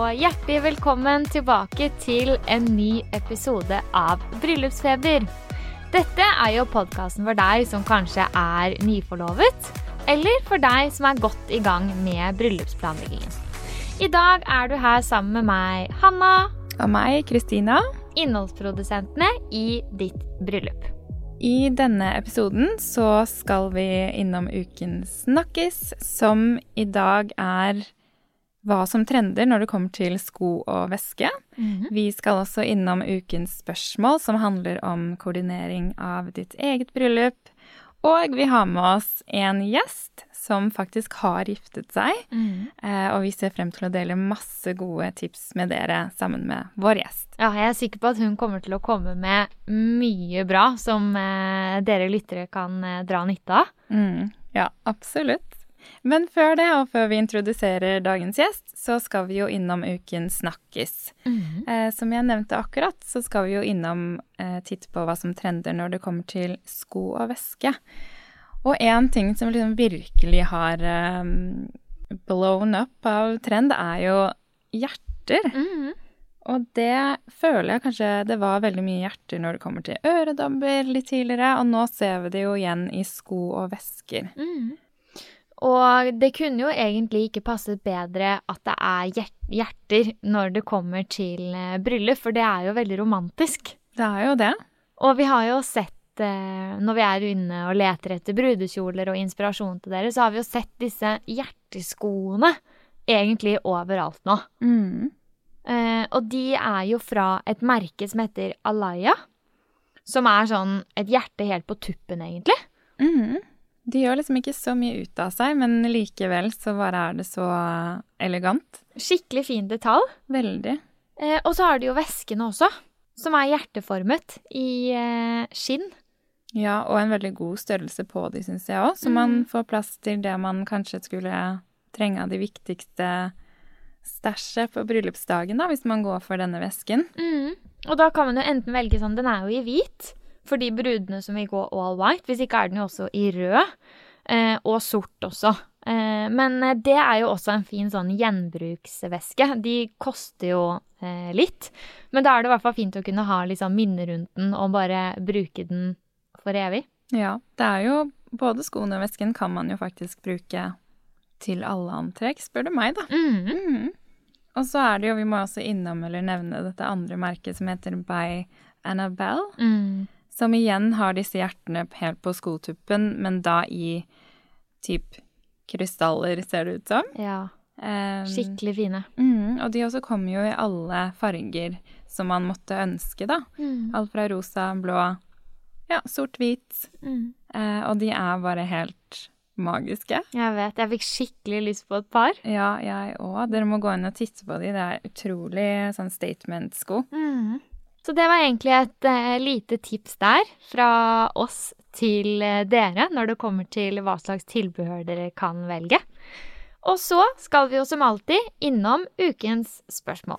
Og hjertelig velkommen tilbake til en ny episode av Bryllupsfeber. Dette er jo podkasten for deg som kanskje er nyforlovet, eller for deg som er godt i gang med bryllupsplanleggingen. I dag er du her sammen med meg, Hanna, Og meg, Kristina. innholdsprodusentene i ditt bryllup. I denne episoden så skal vi innom uken snakkis, som i dag er hva som trender når det kommer til sko og veske. Vi skal også innom ukens spørsmål, som handler om koordinering av ditt eget bryllup. Og vi har med oss en gjest som faktisk har giftet seg. Mm. og vi ser frem til å dele masse gode tips med dere sammen med vår gjest. Ja, jeg er sikker på at hun kommer til å komme med mye bra som eh, dere lyttere kan eh, dra nytte av. Mm, ja, absolutt. Men før det, og før vi introduserer dagens gjest, så skal vi jo innom uken snakkis. Eh, som jeg nevnte akkurat, så skal vi jo innom eh, titte på hva som trender når det kommer til sko og veske. Og en ting som liksom virkelig har eh, blown up av trend, er jo hjerter. Mhm. Og det føler jeg kanskje det var veldig mye hjerter når det kommer til øredobber litt tidligere, og nå ser vi det jo igjen i sko og vesker. Mhm. Og det kunne jo egentlig ikke passet bedre at det er hjerter når det kommer til eh, bryllup, for det er jo veldig romantisk. Det er jo det. Og vi har jo sett, eh, når vi er inne og leter etter brudekjoler og inspirasjon til dere, så har vi jo sett disse hjerteskoene egentlig overalt nå. Mm. Eh, og de er jo fra et merke som heter Alaya, som er sånn et hjerte helt på tuppen, egentlig. Mhm. De gjør liksom ikke så mye ut av seg, men likevel så bare er det så elegant. Skikkelig fin detalj. Veldig. Eh, og så har de jo veskene også, som er hjerteformet i eh, skinn. Ja, og en veldig god størrelse på de, syns jeg òg, så man får plass til det man kanskje skulle trenge av de viktigste stæsjet på bryllupsdagen, da, hvis man går for denne vesken. Mm. Og da kan man jo enten velge sånn, den er jo i hvit, for de brudene som vil gå all white. Hvis ikke er den jo også i rød, eh, og sort også. Eh, men eh, det er jo også en fin sånn gjenbruksveske. De koster jo eh, litt, men da er det i hvert fall fint å kunne ha liksom minne rundt den og bare bruke den for evig. Ja, det er jo både skoene og vesken kan man jo faktisk bruke til alle antrekk, spør du meg, da. Mm. Mm. Og så er det jo, vi må også innom eller nevne dette andre merket som heter By Annabelle. Mm. Som igjen har disse hjertene helt på skotuppen, men da i typ krystaller, ser det ut som. Ja, skikkelig fine. Mm, og de også kommer jo i alle farger som man måtte ønske, da. Mm. Alt fra rosa, blå, ja, sort, hvit. Mm. Eh, og de er bare helt magiske. Jeg vet, jeg fikk skikkelig lyst på et par. Ja, jeg òg. Dere må gå inn og titte på de. Det er utrolig sånn statement-sko. Så det var egentlig et uh, lite tips der fra oss til eh, dere når det kommer til hva slags tilbehør dere kan velge. Og så skal vi jo som alltid innom ukens spørsmål.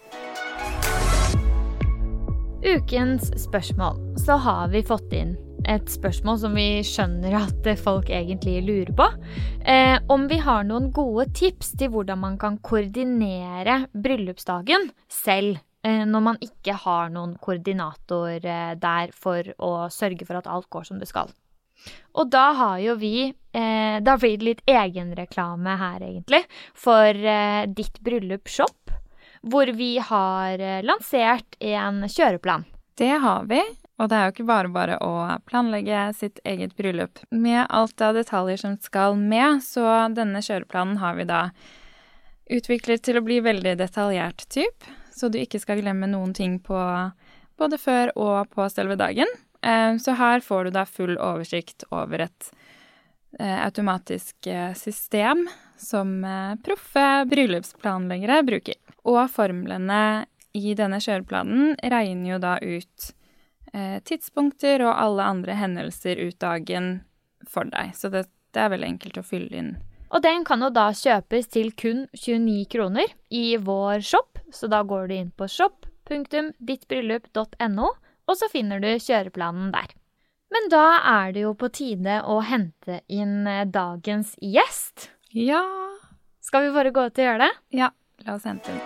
Ukens spørsmål. Så har vi fått inn et spørsmål som vi skjønner at folk egentlig lurer på. Eh, om vi har noen gode tips til hvordan man kan koordinere bryllupsdagen selv eh, når man ikke har noen koordinator eh, der for å sørge for at alt går som det skal. Og da har jo vi eh, Da blir det litt egenreklame her, egentlig, for eh, Ditt bryllup shop, hvor vi har eh, lansert en kjøreplan. Det har vi. Og det er jo ikke bare bare å planlegge sitt eget bryllup. Med alt av detaljer som skal med, så denne kjøreplanen har vi da utviklet til å bli veldig detaljert typ. Så du ikke skal glemme noen ting på både før og på selve dagen. Eh, så her får du da full oversikt over et eh, automatisk eh, system som proffe bryllupsplanleggere bruker. Og formlene i denne kjøreplanen regner jo da ut tidspunkter og alle andre hendelser ut dagen for deg. Så det, det er veldig enkelt å fylle inn og den kan jo da kjøpes til kun 29 kroner i vår shop, så da går du inn på shop.dittbryllup.no, og så finner du kjøreplanen der. Men da er det jo på tide å hente inn eh, dagens gjest. Ja. Skal vi bare gå ut og gjøre det? Ja, la oss hente inn.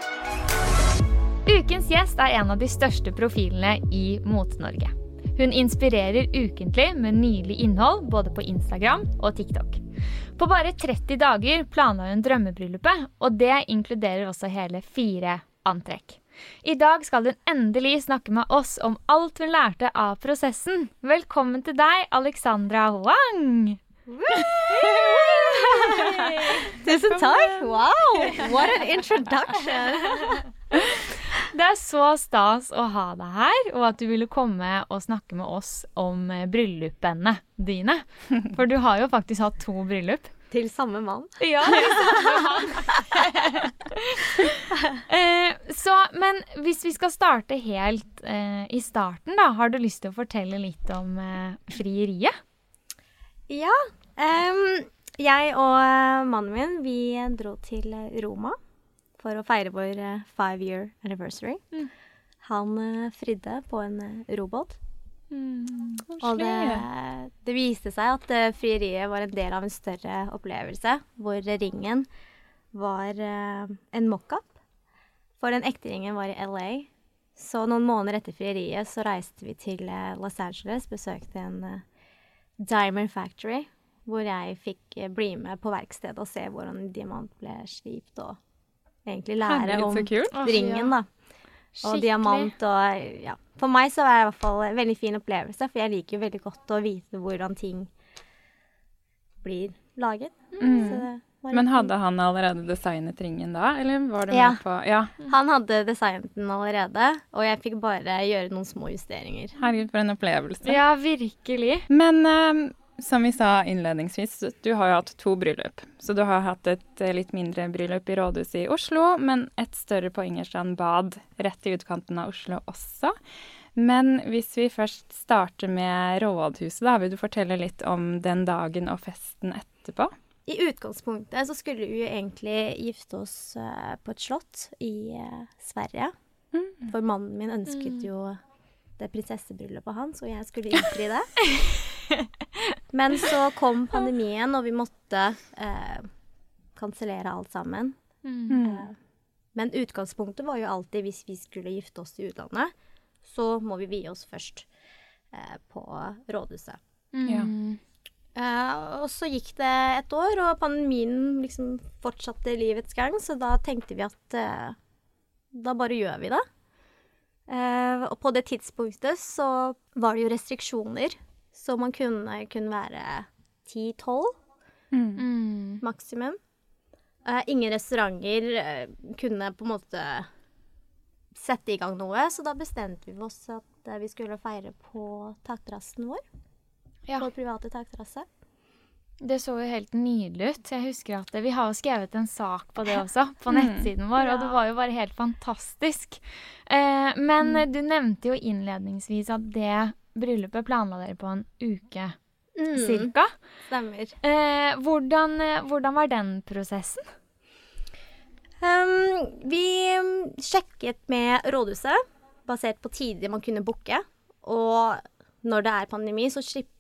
Ukens gjest er en av de største profilene i Mote-Norge. Hun inspirerer ukentlig med nylig innhold både på Instagram og TikTok. På bare 30 dager planla hun drømmebryllupet, og det inkluderer også hele fire antrekk. I dag skal hun endelig snakke med oss om alt hun lærte av prosessen. Velkommen til deg, Alexandra Wang! Tusen takk! Wow! What an introduction! Det er så stas å ha deg her, og at du ville komme og snakke med oss om eh, bryllupene dine. For du har jo faktisk hatt to bryllup. Til samme mann. Ja, til samme mann. eh, så, men hvis vi skal starte helt eh, i starten, da. Har du lyst til å fortelle litt om eh, frieriet? Ja. Um, jeg og eh, mannen min, vi dro til Roma for å feire vår uh, five year anniversary. Mm. Han uh, fridde på en robot. robåt. Mm, og det, det, viste seg at frieriet var en del av en større opplevelse, hvor ringen var en mockup. For den ekte ringen var i LA. Så noen måneder etter frieriet så reiste vi til Los Angeles, besøkte en Diamond Factory, hvor jeg fikk bli med på verkstedet og se hvordan diamant ble slipt og egentlig lære om ringen, da. Og diamant og ja. For meg så var det i hvert fall en veldig fin opplevelse, for jeg liker jo veldig godt å vite hvordan ting blir laget. Mm. Men hadde han allerede designet ringen da, eller var det ja. med på Ja. Han hadde designet den allerede, og jeg fikk bare gjøre noen små justeringer. Herregud, for en opplevelse. Ja, virkelig. Men uh, som vi sa innledningsvis, du har jo hatt to bryllup. Så du har hatt et eh, litt mindre bryllup i rådhuset i Oslo, men et større på Ingerstrand bad rett i utkanten av Oslo også. Men hvis vi først starter med rådhuset, da vil du fortelle litt om den dagen og festen etterpå? I utgangspunktet så skulle vi jo egentlig gifte oss uh, på et slott i uh, Sverige. Mm. For mannen min ønsket mm. jo det prinsessebryllupet hans, og jeg skulle innfri det. Men så kom pandemien, og vi måtte eh, kansellere alt sammen. Mm. Eh, men utgangspunktet var jo alltid hvis vi skulle gifte oss i utlandet, så må vi vie oss først eh, på rådhuset. Mm. Ja. Uh, og så gikk det et år, og pandemien liksom fortsatte livets gang, så da tenkte vi at uh, da bare gjør vi det. Uh, og på det tidspunktet så var det jo restriksjoner så man kunne kun være 10-12 mm. maksimum. Uh, ingen restauranter uh, kunne på en måte sette i gang noe, så da bestemte vi oss at uh, vi skulle feire på takterrassen vår. Ja. På private takterrasse. Det så jo helt nydelig ut. Jeg husker at Vi har jo skrevet en sak på det også, på mm. nettsiden vår, og det var jo bare helt fantastisk. Eh, men mm. du nevnte jo innledningsvis at det bryllupet planla dere på en uke mm. cirka. Stemmer. Eh, hvordan, eh, hvordan, var den prosessen? Um, vi sjekket med rådhuset, basert på tider man kunne booke. Og når det er pandemi, så slipper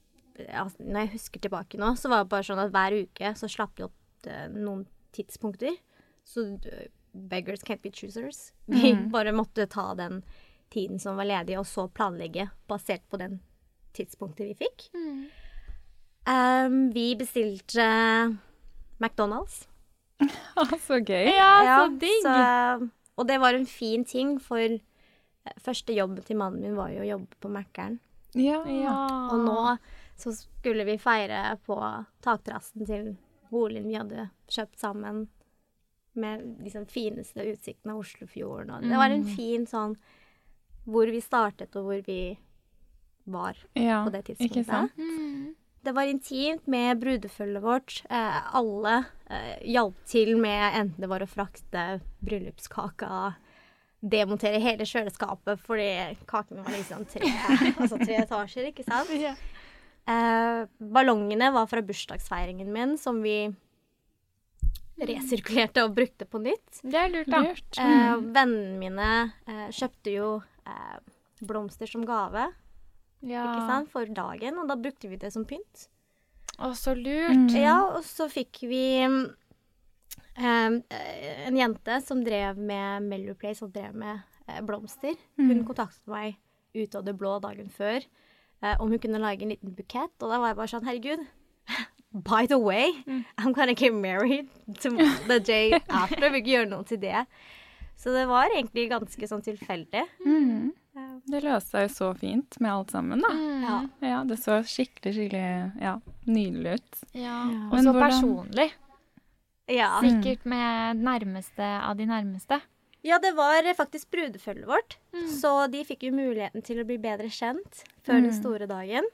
altså, Når jeg husker tilbake nå, så var det bare sånn at hver uke så slapp vi opp eh, noen tidspunkter. Så uh, beggars can't be choosers. Vi mm. bare måtte ta den tiden som var ledig, og så planlegge basert på den tidspunktet vi fikk. Mm. Um, vi bestilte McDonald's. så gøy. Ja, ja så digg. Så, og det var en fin ting, for eh, første jobb til mannen min var jo å jobbe på Mækkern. Ja. ja. Og nå så skulle vi feire på takterrassen til boligen vi hadde kjøpt sammen med liksom fineste utsiktene av Oslofjorden. Og det var en fin sånn hvor vi startet, og hvor vi var Ja, på det ikke tidspunktet. sant? Mm. Det var intimt med brudefølget vårt. Eh, alle eh, hjalp til med enten det var å frakte bryllupskaka, demontere hele kjøleskapet fordi kaken var liksom tre, altså tre etasjer, ikke sant? Eh, ballongene var fra bursdagsfeiringen min, som vi resirkulerte og brukte på nytt. Det er lurt, da. Lurt. Eh, vennene mine eh, kjøpte jo eh, blomster som gave, Ja. ikke sant, for dagen, og da brukte vi det som pynt. Å, så lurt. Ja, og så fikk vi mm, eh, en jente som drev med Mellow Place og drev med eh, blomster. Hun kontaktet meg ut av det blå dagen før eh, om hun kunne lage en liten bukett, og da var jeg bare sånn, herregud. By the way, I'm gonna get married to the day after. Vi vil ikke gjøre noe til det. Så det var egentlig ganske sånn tilfeldig. Mm. Det løste seg jo så fint med alt sammen, da. Ja. Ja, det så skikkelig, skikkelig ja, nydelig ut. Ja. Og så hvordan- personlig. Ja. Sikkert med nærmeste av de nærmeste. Ja, det var faktisk brudefølget vårt. Så de fikk jo muligheten til å bli bedre kjent før den store dagen.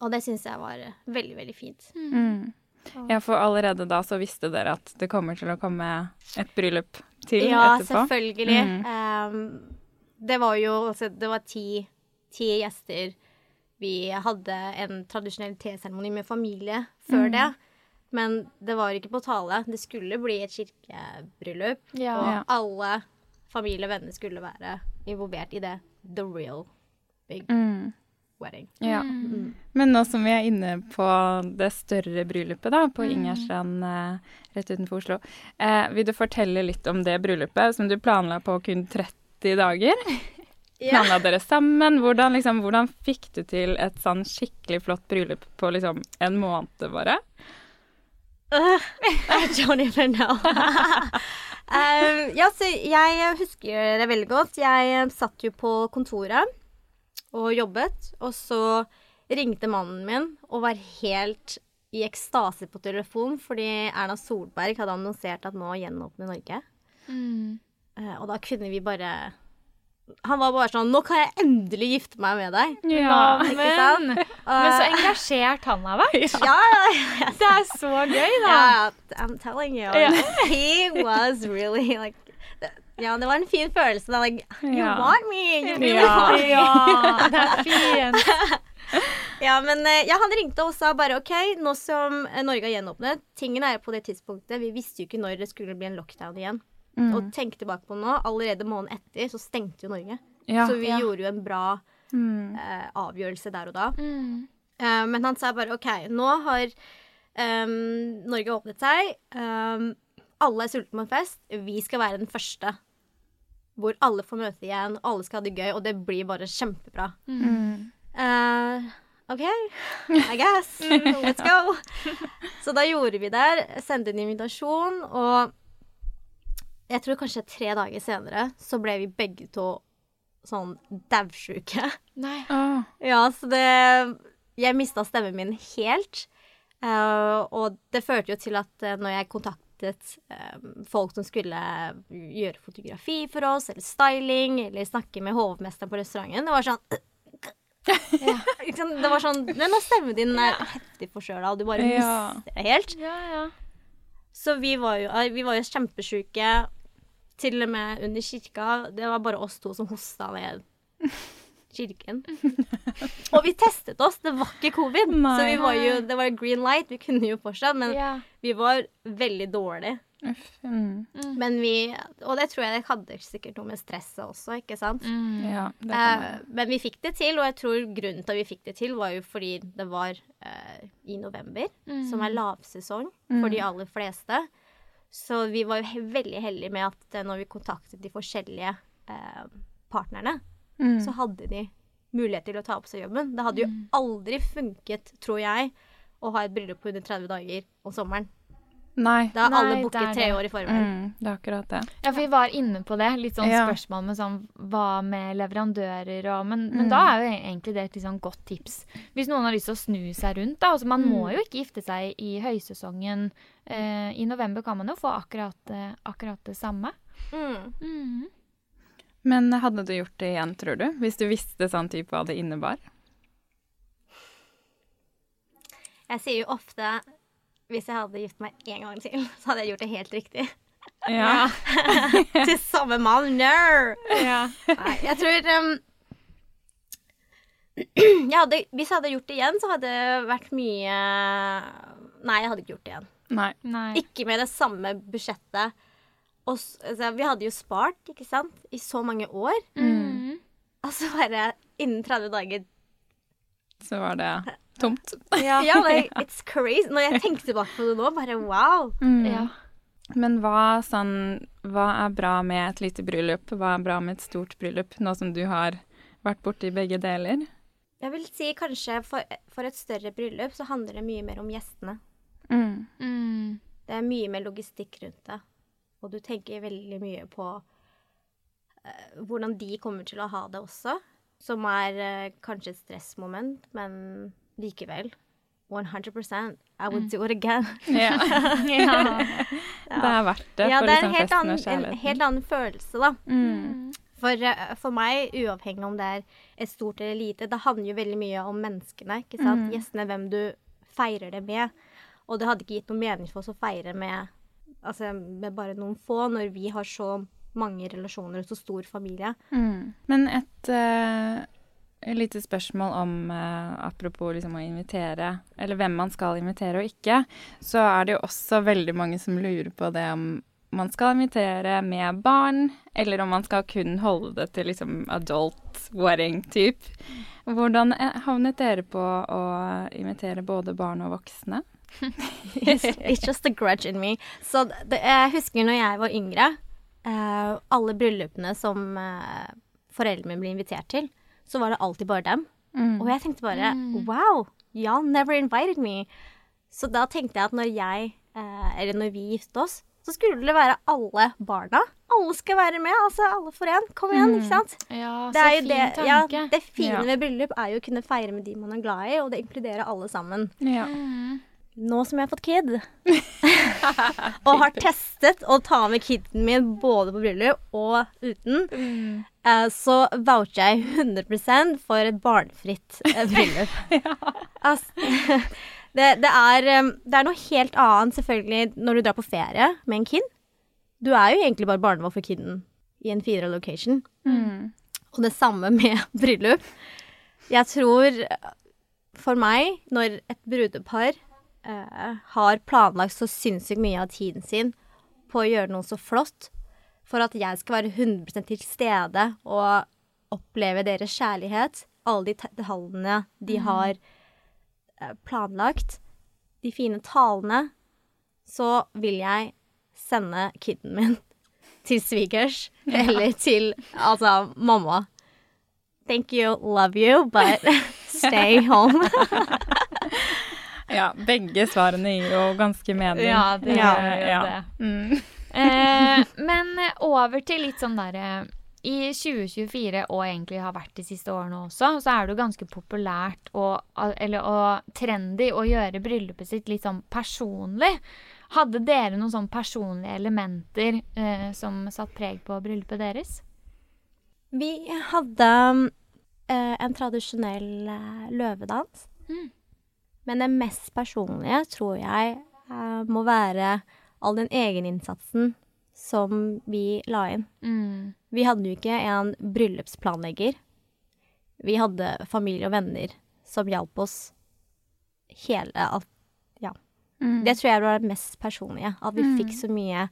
Og det syns jeg var veldig, veldig fint. Mm. Ja, for allerede da så visste dere at det kommer til å komme et bryllup til Ja, etterpå. selvfølgelig. Mm. Um, det var jo altså, Det var ti, ti gjester. Vi hadde en tradisjonell teseremoni med familie før det. Men det var ikke på tale. Det skulle bli et kirkebryllup. Ja. Og Ja. alle familie og venner skulle være involvert i det. The real big Mm. Wedding. Ja. Mm. Men nå som vi er inne på det større bryllupet, da, på Ingerstrand eh, rett utenfor Oslo, eh, vil du fortelle litt om det bryllupet som du planla på kun 30 dager? Ja. Planla dere sammen? Hvordan, liksom, hvordan fikk du til et sånn skikkelig flott bryllup på liksom en måned, bare? Uh, I don't even know. um, ja, så jeg husker det veldig godt. Jeg satt jo på kontoret og jobbet, og så ringte mannen min og var helt i ekstase på telefon fordi Erna Solberg hadde annonsert at nå gjenåpner Norge. Mm. Eh, og da kunne vi bare Han var bare sånn Nå kan jeg endelig gifte meg med deg. Ja, men, men så engasjert han har vært. Ja, ja, ja. Det er så gøy, da. Yeah, I'm telling you. Ja. He was really like Ja, det var en fin følelse. Da, like, you Ja. want me! You really want me. Ja, det er fint. Ja, men eh, ja, han ringte og sa bare OK, nå som Norge har gjenåpnet Tingene er på det tidspunktet Vi visste jo ikke når det skulle bli en lockdown igjen. Mm. Og tenk tilbake på nå, allerede måneden etter så stengte jo Norge. Ja. så vi ja. gjorde jo en bra Mm. eh, avgjørelse der og da. Mm. Eh, men han sa bare OK, nå har ehm, Norge åpnet seg. ehm, alle er sultne på en fest. Vi skal være den første. Hvor alle får møte igjen, alle skal ha det gøy, og det blir bare kjempebra. Mm. Eh, OK, I guess. Let's go. Så da gjorde vi det. Sendte en invitasjon, og jeg tror kanskje tre dager senere så ble vi begge to sånn daudsjuke. Nei. Ah. Ja, så det Jeg mista stemmen min helt. Uh, og det førte jo til at uh, når jeg kontaktet uh, folk som skulle gjøre fotografi for oss, eller styling, eller snakke med hovmesteren på restauranten, det var sånn ja. Det var sånn nå stemmen din er heftig forkjøla, og du bare Ja. mister det helt. Ja, ja. Så vi var jo, vi var jo kjempesjuke. Til og med under kirka. Det var bare oss to som hosta ned kirken. og vi testet oss. Det var ikke covid. My Så vi var jo, det var green light. Vi kunne jo fortsatt, men yeah. vi var veldig dårlige. Mm. Men vi Og det tror jeg det hadde sikkert noe med stresset også, ikke sant? Mm. Ja, Eh, men vi fikk det til, og jeg tror grunnen til at vi fikk det til, var jo fordi det var eh, i november, som er lavsesong for de aller fleste. Så vi var jo he veldig heldige med at eh, når vi kontaktet de forskjellige eh, partnerne, Mm. så hadde de mulighet til å ta på seg jobben. Det hadde jo aldri funket, tror jeg, å ha et bryllup på under 30 dager om sommeren. Nei. Da er Nei, alle booket tre år i forveien. Mm, det er akkurat det. Ja, for vi var inne på det. Litt sånn Ja. spørsmål med sånn hva med leverandører og Men, men Mm. da er jo egentlig det et litt sånn godt tips. Hvis noen har lyst til å snu seg rundt, da. Altså, man må Mm. jo ikke gifte seg i høysesongen. Eh, I november kan man jo få akkurat, eh, akkurat det samme. Mm. Mm. Men hadde du gjort det igjen, tror du? Hvis du visste sånn type hva det innebar? Jeg sier jo ofte hvis jeg hadde gift meg en gang til, så hadde jeg gjort det helt riktig. Ja. til samme mann. No! Ja. Nei, jeg tror um, jeg hadde, Hvis jeg hadde gjort det igjen, så hadde det vært mye Nei, jeg hadde ikke gjort det igjen. Nei. Nei. Ikke med det samme budsjettet. Og, altså, vi hadde jo spart, ikke sant, i så mange år. Mm. Altså bare innen 30 dager Så var det tomt. Ja. Ja, like, it's crazy. Når jeg tenker tilbake på det nå, bare wow. ja. Men hva, sånn, hva er bra med et lite bryllup? Hva er bra med et stort bryllup, nå som du har vært borti begge deler? Jeg vil si kanskje for, for et større bryllup så handler det mye mer om gjestene. Mm. Mm. Det er mye mer logistikk rundt det. Og du tenker veldig mye på uh, hvordan de kommer til å ha det også. Som er eh, kanskje et stressmoment, men likevel. 100% I would do it again. Ja. ja. Det er verdt det ja, for det er liksom en helt, og annen, en helt annen følelse, da. Mm. For, eh, for meg, uavhengig om det er et stort eller lite, det handler jo veldig mye om menneskene. ikke sant? Mm. Gjestene, hvem du feirer det med. Og det hadde ikke gitt noe mening for oss å feire med, altså, med bare noen få, når vi har så mange relasjoner og så stor familie. Mm. Men et uh, lite spørsmål om uh, Apropos liksom å invitere, eller hvem man skal invitere og ikke, så er det jo også veldig mange som lurer på det om man skal invitere med barn, eller om man skal kun holde det til liksom adult wedding-type. Hvordan eh, havnet dere på å invitere både barn og voksne? It's, it's just a grudge in me. Så det, jeg husker når jeg var yngre, eh, alle bryllupene som uh, foreldrene mine ble invitert til, så var det alltid bare dem. Mm. Og jeg tenkte bare wow, y'all never invited me. Så da tenkte jeg at når jeg, uh, eller når vi giftet oss, så skulle det være alle barna. Alle skal være med, altså alle for én. Kom igjen, ikke sant? ja, Det, så er jo fin det, tanke. ja, det fine Ja. ved bryllup er jo å kunne feire med de man er glad i, og det inkluderer alle sammen. Ja. Mm. Nå som jeg har fått kid, og har testet å ta med kiden min både på bryllup og uten, Mm. eh, så voucher jeg 100 for et barnefritt eh, bryllup. Altså, det, det, er, eh, det er noe helt annet selvfølgelig når du drar på ferie med en kid. Du er jo egentlig bare barnevakt for kiden i en finere location. Mm. Og det samme med bryllup. Jeg tror for meg, når et brudepar eh, har planlagt så sinnssykt mye av tiden sin på å gjøre noe så flott, for at jeg skal være 100 til stede og oppleve deres kjærlighet, alle de detaljene de har eh, planlagt, de fine talene, så vil jeg sende kiden min til svigers eller til altså mamma. Thank you, love you, but stay home. ja, begge svarene gir jo ganske mening. Ja, det Ja, gjør ja. det. Mm. Eh, men eh, over til litt sånn derre I 2024, og egentlig har vært de siste årene også, så er det jo ganske populært og, eller, og trendy å gjøre bryllupet sitt litt sånn personlig. Hadde dere noen sånn personlige elementer eh, som satt preg på bryllupet deres? Vi hadde eh, en tradisjonell eh, løvedans. Mm. Men det mest personlige tror jeg eh, må være all den egeninnsatsen som vi la inn. Mm. Vi hadde jo ikke en bryllupsplanlegger. Vi hadde familie og venner som hjalp oss hele alt. Ja. Mm. Det tror jeg var det mest personlige. At vi Mm. fikk så mye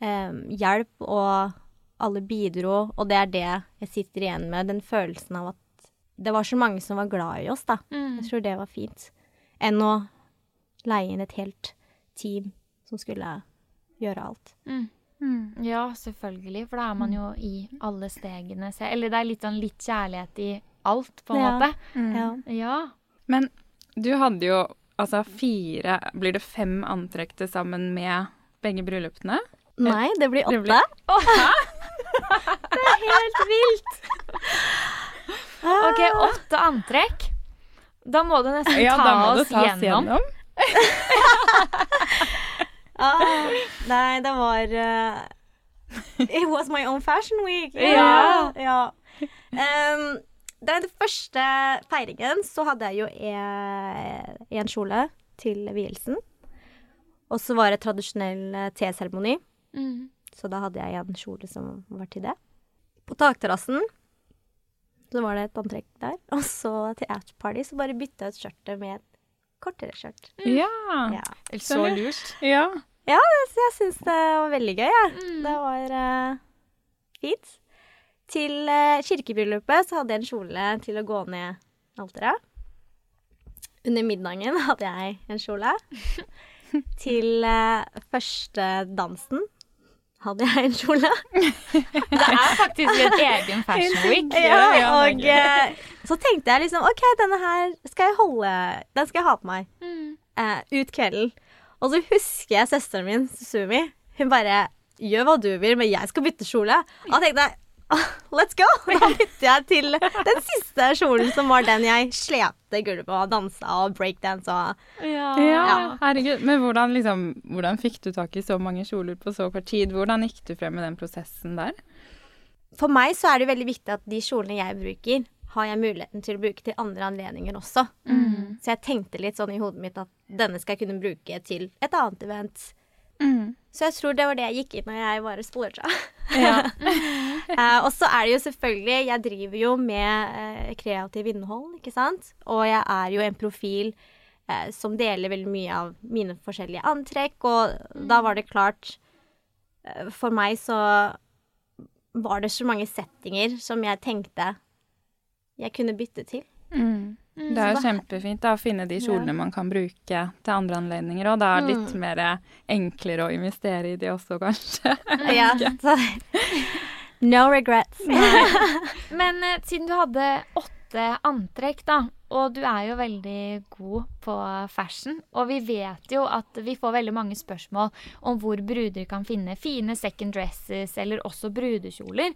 eh, hjelp, og alle bidro. Og det er det jeg sitter igjen med, den følelsen av at det var så mange som var glad i oss, da. Mm. Jeg tror det var fint. Enn å leie inn et helt team som skulle gjøre alt. Mm. Mm. Ja, selvfølgelig, for da er man jo i alle stegene selv. Eller det er litt sånn litt kjærlighet i alt, på en Ja. måte. Mm. Ja. Ja. Men du hadde jo altså fire Blir det fem antrekk til sammen med begge bryllupene? Nei, det blir Det åtte. blir- Det er helt vilt! OK, åtte antrekk. Da må du nesten Ja, ta oss ta gjennom. gjennom. Ah, nei, det var uh, It was my own fashion week. Ja. ja. Um, den første feiringen så hadde jeg jo én en kjole til vielsen. Og så var det tradisjonell eh, teseremoni. Mm. Så da hadde jeg en kjole som var til det. På takterrassen så var det et antrekk der. Og så til afterparty så bare bytta jeg ut skjørtet med et kortere skjørt. Ja. Ja. Så lurt. ja. Ja, så jeg syns det var veldig gøy, jeg. Det var uh, fint. Til uh, kirkebryllupet så hadde jeg en kjole til å gå ned alteret. Under middagen hadde jeg en kjole. til uh, første dansen hadde jeg en kjole. Det er faktisk en egen fashion week. Ja, og eh, så tenkte jeg liksom OK, denne her skal jeg holde Den skal jeg ha på meg Mm. eh, ut kvelden. Og så husker jeg søsteren min, Susumi. Hun bare Gjør hva du vil, men jeg skal bytte kjole. Og da tenkte jeg «Ah, Let's go! Da bytter jeg til den siste kjolen, som var den jeg slepte gulvet og dansa og breakdance og Ja. Ja, herregud. Men hvordan, liksom, hvordan fikk du tak i så mange kjoler på så kort tid? Hvordan gikk du frem med den prosessen der? For meg så er det veldig viktig at de kjolene jeg bruker, har jeg muligheten til å bruke til andre anledninger også. Så jeg tenkte litt sånn i hodet mitt at denne skal jeg kunne bruke til et annet event. Så jeg tror det var det jeg gikk inn når jeg var seg Ja. Eh, og så er det jo selvfølgelig Jeg driver jo med uh, kreativ innhold, ikke sant? Og jeg er jo en profil uh, som deler veldig mye av mine forskjellige antrekk, og da var det klart For meg så var det så mange settinger som jeg tenkte jeg kunne bytte til. Mm. Det er jo kjempefint da, å finne de kjolene man kan bruke til andre anledninger, og det er litt mer enklere å investere i de også, kanskje. Ja, så No regrets. Men eh, siden du hadde åtte antrekk, da, og du er jo veldig god på fashion, og vi vet jo at vi får veldig mange spørsmål om hvor bruder kan finne fine second dresses, eller også brudekjoler.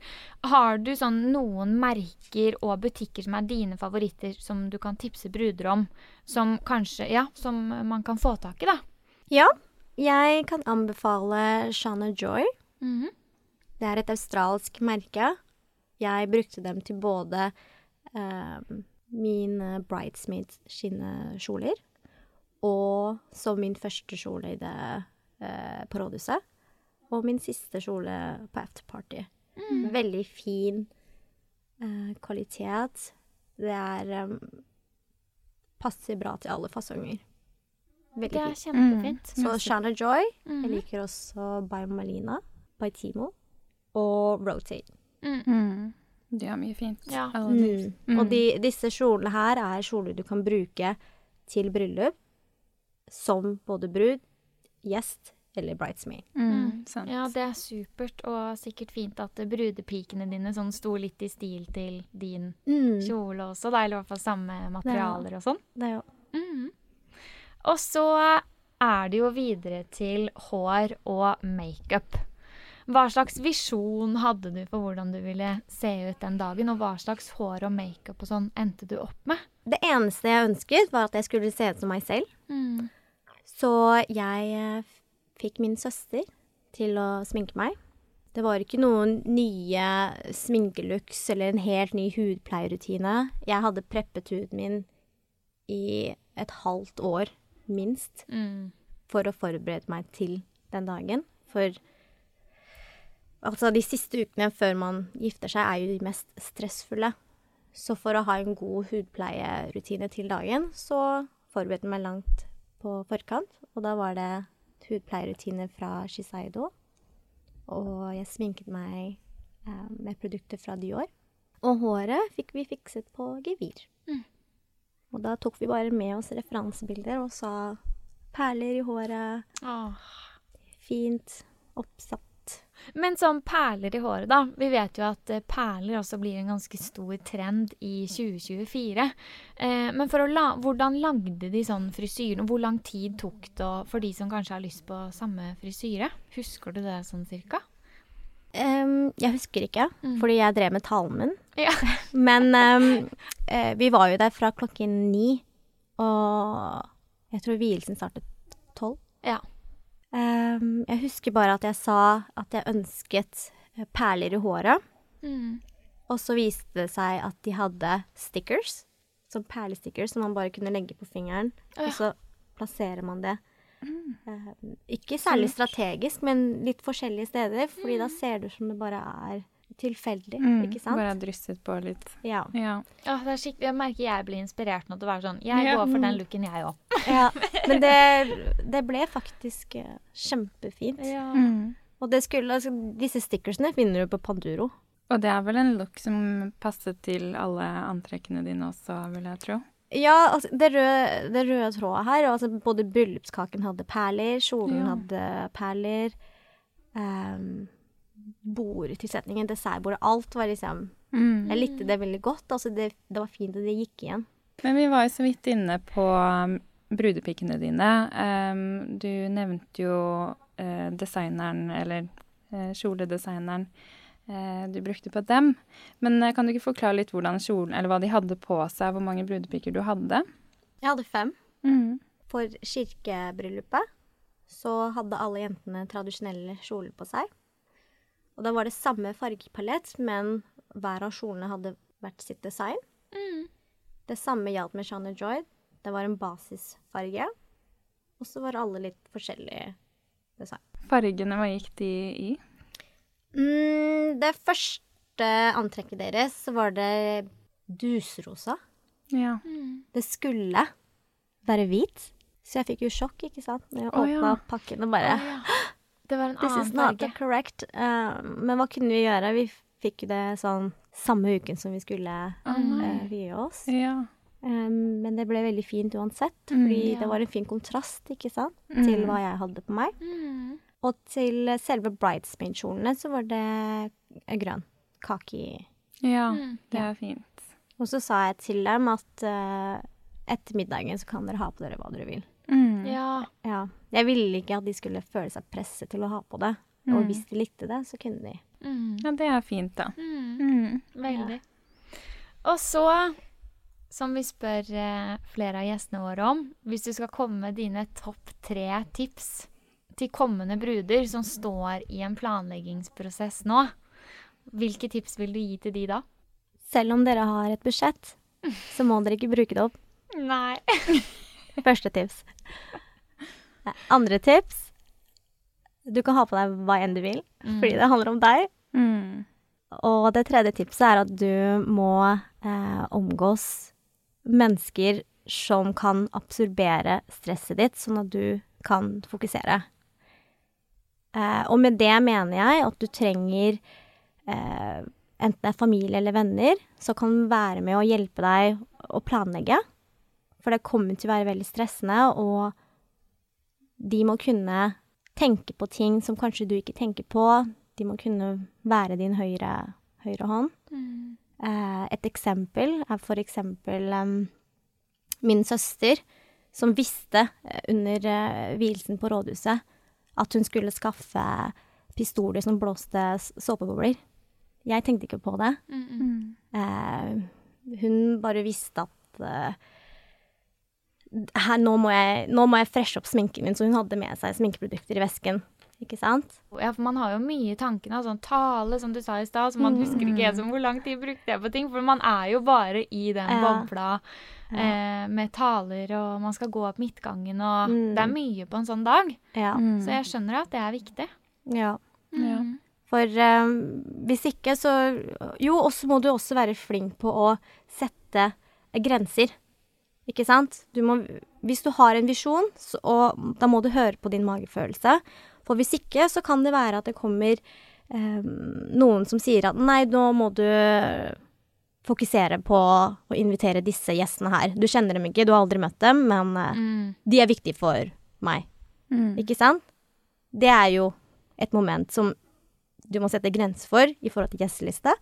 Har du sånn noen merker og butikker som er dine favoritter, som du kan tipse bruder om, som kanskje, ja, som man kan få tak i, da? Ja, jeg kan anbefale Shana Joy. Mhm. Det er et australsk merke. Jeg brukte dem til både eh, mine bridesmaids skinnekjoler og som min første kjole i det, eh, på rådhuset. Og min siste kjole på afterparty. Veldig fin eh, kvalitet. Det er eh, Passer bra til alle fasonger. Veldig Det er fint. kjempefint. Så Shanna Joy. Mm. Jeg liker også By Malina, By Timo og Rotate. Mm. De har mye fint. Ja. Mm. Mm. Og de, disse kjolene her er kjoler du kan bruke til bryllup som både brud, gjest eller bridesmaid. Mm. Ja, det er supert, og sikkert fint at brudepikene dine sånn sto litt i stil til din Mm. kjole også, da, eller i hvert fall samme materialer og sånn. Det er jo Mhm. Og så er det jo videre til hår og makeup. Hva slags visjon hadde du for hvordan du ville se ut den dagen, og hva slags hår og makeup og sånn endte du opp med? Det eneste jeg ønsket, var at jeg skulle se ut som meg selv. Mm. Så jeg eh, fikk min søster til å sminke meg. Det var ikke noen nye sminkelooks eller en helt ny hudpleierrutine. Jeg hadde preppet huden min i et halvt år, minst, Mm. for å forberede meg til den dagen. For altså, de siste ukene før man gifter seg, er jo de mest stressfulle. Så for å ha en god hudpleierutine til dagen, så forberedte jeg meg langt på forkant. Og da var det hudpleierutine fra Shiseido. Og jeg sminket meg eh, med produkter fra Dior. Og håret fikk vi fikset på gevir. Og da tok vi bare med oss referansebilder og sa perler i håret, Åh. fint, oppsatt. Men sånn perler i håret, da. Vi vet jo at eh, perler også blir en ganske stor trend i 2024. Eh, men la hvordan lagde de sånn frisyren, og hvor lang tid tok det for de som kanskje har lyst på samme frisyre? Husker du det sånn cirka? Um, jeg husker ikke, mm. fordi jeg drev med talen min. Ja. Men um, eh, vi var jo der fra klokken ni, og jeg tror vielsen startet tolv. Ja. Um, jeg husker bare at jeg sa at jeg ønsket eh, perler i håret. Mm. Og så viste det seg at de hadde stickers, som perlestickers, som man bare kunne legge på fingeren. Ja. Og så plasserer man det. Mm. Um, ikke særlig strategisk, men litt forskjellige steder, fordi Mm. da ser det ut som det bare er tilfeldig, Mm, ikke sant? Bare drysset på litt. Ja. Ja. Ja, det er skikkelig, jeg merker jeg blir inspirert nå til å være sånn Jeg går for den looken, jeg òg. ja. Men det, det ble faktisk eh, kjempefint. Mm. Og det skulle, altså, disse stickersene finner du på Panduro. Og det er vel en look som passet til alle antrekkene dine også, vil jeg tro. Ja, altså, det røde, det røde trådet her, altså både bryllupskaken hadde perler, kjolen Ja. hadde perler, um, bordtilsetningen, dessertbordet, alt var liksom Mm. Jeg likte det veldig godt. Altså, det, det var fint at det gikk igjen. Men vi var jo så vidt inne på brudepikkene dine. Um, du nevnte jo uh, designeren, eller uh, kjoledesigneren uh, du brukte på dem. Men kan du ikke forklare litt hvordan kjolen, eller hva de hadde på seg, hvor mange brudepikker du hadde? Jeg hadde fem. Mm. For kirkebryllupet så hadde alle jentene tradisjonelle kjoler på seg. Og da var det samme fargepalett, men hver av kjolene hadde hvert sitt design. Mm. Det samme gjaldt med Shana Joy. Det var en basisfarge. Og så var alle litt forskjellige design. Fargene, hva gikk de i? Mm, det første antrekket deres var det dusrosa. Ja. Det skulle være hvit. Så jeg fikk jo sjokk, ikke sant, når jeg åpna ja. pakken og bare Det var en annen farge. correct. Uh, men hva kunne vi gjøre? Vi fikk jo det sånn samme uken som vi skulle oh, uh, vie oss. Ja. Um, men det ble veldig fint uansett, Mm, ja. det var en fin kontrast, ikke sant, Mm. til hva jeg hadde på meg. Mm. Og til selve bridesmaid-kjolene så var det grønn. grønn. Kaki. ja, Mm. det er fint. Og så sa jeg til dem at uh, etter middagen så kan dere ha på dere hva dere vil. Mm. Ja. Ja. Jeg ville ikke at de skulle føle seg presset til å ha på det. Og Mm. hvis de likte det, så kunne de. Mm. Ja, det er fint, da. Mm. Mm. Veldig. Og så, som vi spør eh, flere av gjestene våre om, hvis du skal komme med dine topp tre tips til kommende bruder som står i en planleggingsprosess nå, hvilke tips vil du gi til de da? Selv om dere har et budsjett, så må dere ikke bruke det opp. Nei. Første tips. Eh, Andre tips Du kan ha på deg hva enn du vil, fordi det handler om deg. Mm. Og det tredje tipset er at du må eh, omgås mennesker som kan absorbere stresset ditt, sånn at du kan fokusere. Eh, og med det mener jeg at du trenger eh, enten det er familie eller venner, som kan være med å hjelpe deg å planlegge. For det kommer til å være veldig stressende, og de må kunne tenke på ting som kanskje du ikke tenker på. De må kunne være din høyre, høyre hånd. Mm. Eh, et eksempel er for eksempel em, min søster, som visste eh, under eh, vielsen på rådhuset at hun skulle skaffe pistoler som blåste såpebobler. Jeg tenkte ikke på det. Mm. Mm. Eh, hun bare visste at her, nå, må jeg, nå må jeg freshe opp sminken min, så hun hadde med seg sminkeprodukter i vesken. Ikke sant? Ja, for man har jo mye i tankene, sånn tale, som du sa i stad, så man husker ikke helt hvor lang tid brukte jeg på ting, for man er jo bare i den Ja. bobla eh, med taler, og man skal gå opp midtgangen, og Mm. det er mye på en sånn dag. Ja. Mm. Så jeg skjønner at det er viktig. ja. Ja. Mm. For eh, hvis ikke, så Jo, og så må du også være flink på å sette grenser. Ikke sant? Du må, hvis du har en visjon, så, og da må du høre på din magefølelse. For hvis ikke, så kan det være at det kommer eh, noen som sier at nei, nå må du fokusere på å invitere disse gjestene her. Du kjenner dem ikke, du har aldri møtt dem, men eh, Mm. de er viktige for meg. Mm. Ikke sant? Det er jo et moment som du må sette grenser for i forhold til gjesteliste.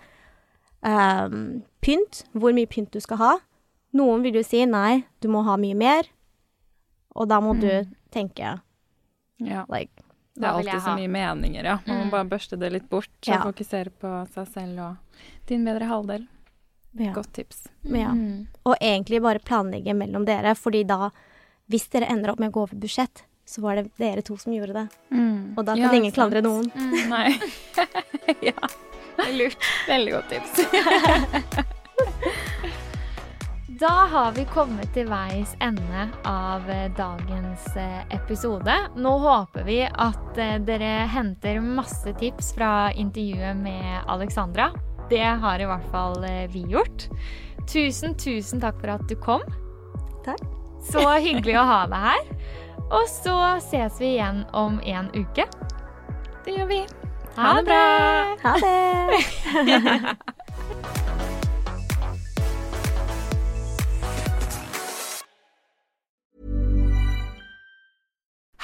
Um, pynt, hvor mye pynt du skal ha. Noen vil jo si nei, du må ha mye mer, og da må mm. du tenke ja. like Det er alltid så mye meninger, ja. Man må mm. bare børste det litt bort og ja. fokusere på seg selv og din bedre halvdel. Ja. Godt tips. Ja. Mm. Og egentlig bare planlegge mellom dere, fordi da, hvis dere ender opp med å gå over budsjett, så var det dere to som gjorde det. Mm. Og da kan ingen klandre noen. Mm, nei. ja. Det er lurt. Veldig godt tips. da har vi kommet til veis ende av eh, dagens eh, episode. Nå håper vi at eh, dere henter masse tips fra intervjuet med Alexandra. Det har i hvert fall vi gjort. Tusen, tusen takk for at du kom. Takk. Så hyggelig å ha deg her. Og så ses vi igjen om en uke. Det gjør vi. Ha det bra! Ha det!